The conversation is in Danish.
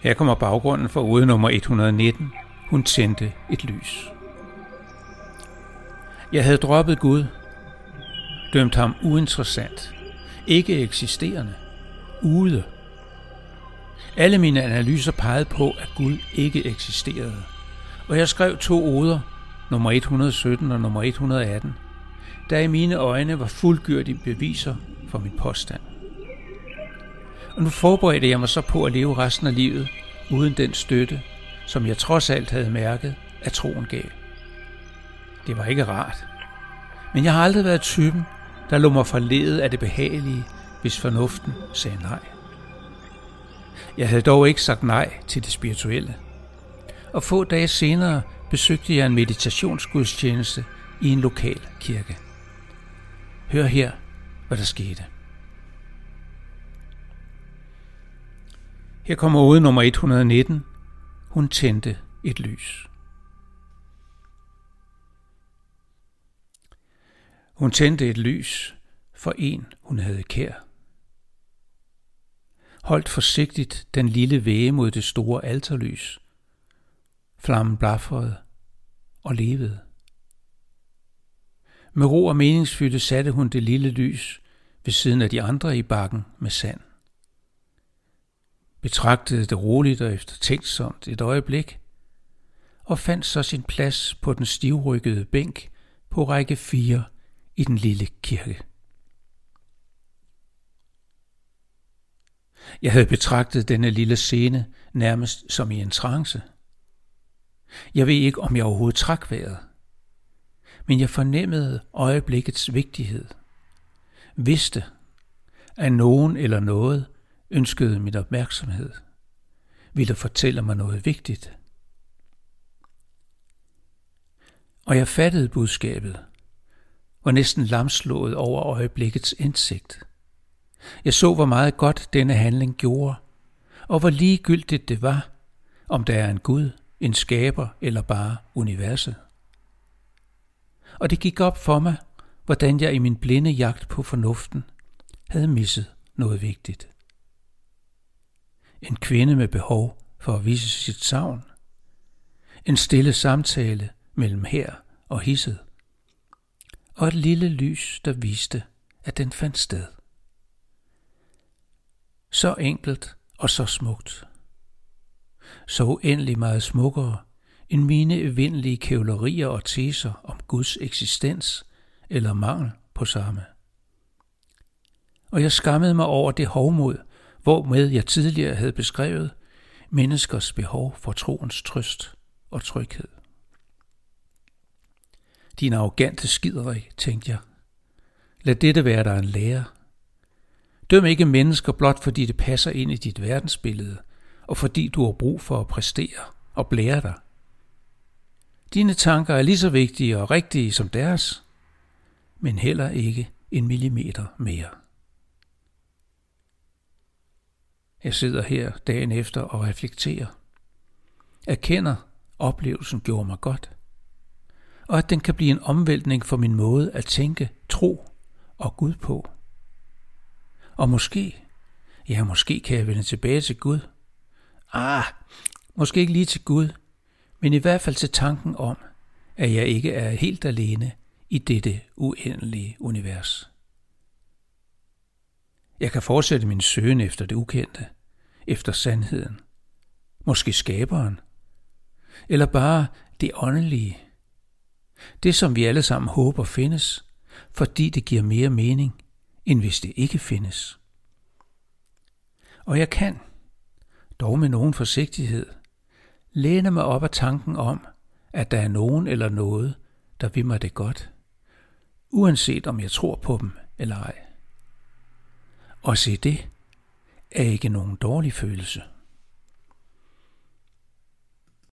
Her kommer baggrunden for ude nummer 119. Hun tændte et lys. Jeg havde droppet Gud, dømt ham uinteressant, ikke eksisterende, ude. Alle mine analyser pegede på, at Gud ikke eksisterede, og jeg skrev to oder, nummer 117 og nummer 118, der i mine øjne var fuldgyrdige beviser for min påstand. Og nu forberedte jeg mig så på at leve resten af livet uden den støtte, som jeg trods alt havde mærket, at troen gav. Det var ikke rart. Men jeg har aldrig været typen, der lå mig forledet af det behagelige, hvis fornuften sagde nej. Jeg havde dog ikke sagt nej til det spirituelle. Og få dage senere besøgte jeg en meditationsgudstjeneste i en lokal kirke. Hør her, hvad der skete. Her kommer ude nummer 119. Hun tændte et lys. Hun tændte et lys for en, hun havde kær. Holdt forsigtigt den lille væge mod det store alterlys. Flammen blafrede og levede. Med ro og meningsfylde satte hun det lille lys ved siden af de andre i bakken med sand betragtede det roligt og eftertænksomt et øjeblik, og fandt så sin plads på den stivrykkede bænk på række 4 i den lille kirke. Jeg havde betragtet denne lille scene nærmest som i en trance. Jeg ved ikke, om jeg overhovedet trak vejret, men jeg fornemmede øjeblikkets vigtighed. Vidste, at nogen eller noget ønskede min opmærksomhed, ville fortælle mig noget vigtigt. Og jeg fattede budskabet, var næsten lamslået over øjeblikkets indsigt. Jeg så, hvor meget godt denne handling gjorde, og hvor ligegyldigt det var, om der er en Gud, en skaber eller bare universet. Og det gik op for mig, hvordan jeg i min blinde jagt på fornuften havde misset noget vigtigt en kvinde med behov for at vise sit savn, en stille samtale mellem her og hisset, og et lille lys, der viste, at den fandt sted. Så enkelt og så smukt. Så uendelig meget smukkere end mine evindelige kævlerier og teser om Guds eksistens eller mangel på samme. Og jeg skammede mig over det hovmod, hvormed jeg tidligere havde beskrevet menneskers behov for troens trøst og tryghed. Din arrogante skiderik, tænkte jeg. Lad dette være dig en lærer. Døm ikke mennesker blot fordi det passer ind i dit verdensbillede, og fordi du har brug for at præstere og blære dig. Dine tanker er lige så vigtige og rigtige som deres, men heller ikke en millimeter mere. Jeg sidder her dagen efter og reflekterer. Erkender, oplevelsen gjorde mig godt. Og at den kan blive en omvæltning for min måde at tænke, tro og Gud på. Og måske, ja måske kan jeg vende tilbage til Gud. Ah, måske ikke lige til Gud, men i hvert fald til tanken om, at jeg ikke er helt alene i dette uendelige univers. Jeg kan fortsætte min søgen efter det ukendte, efter sandheden, måske skaberen, eller bare det åndelige. Det, som vi alle sammen håber findes, fordi det giver mere mening, end hvis det ikke findes. Og jeg kan, dog med nogen forsigtighed, læne mig op af tanken om, at der er nogen eller noget, der vil mig det godt, uanset om jeg tror på dem eller ej. Og se det er ikke nogen dårlig følelse.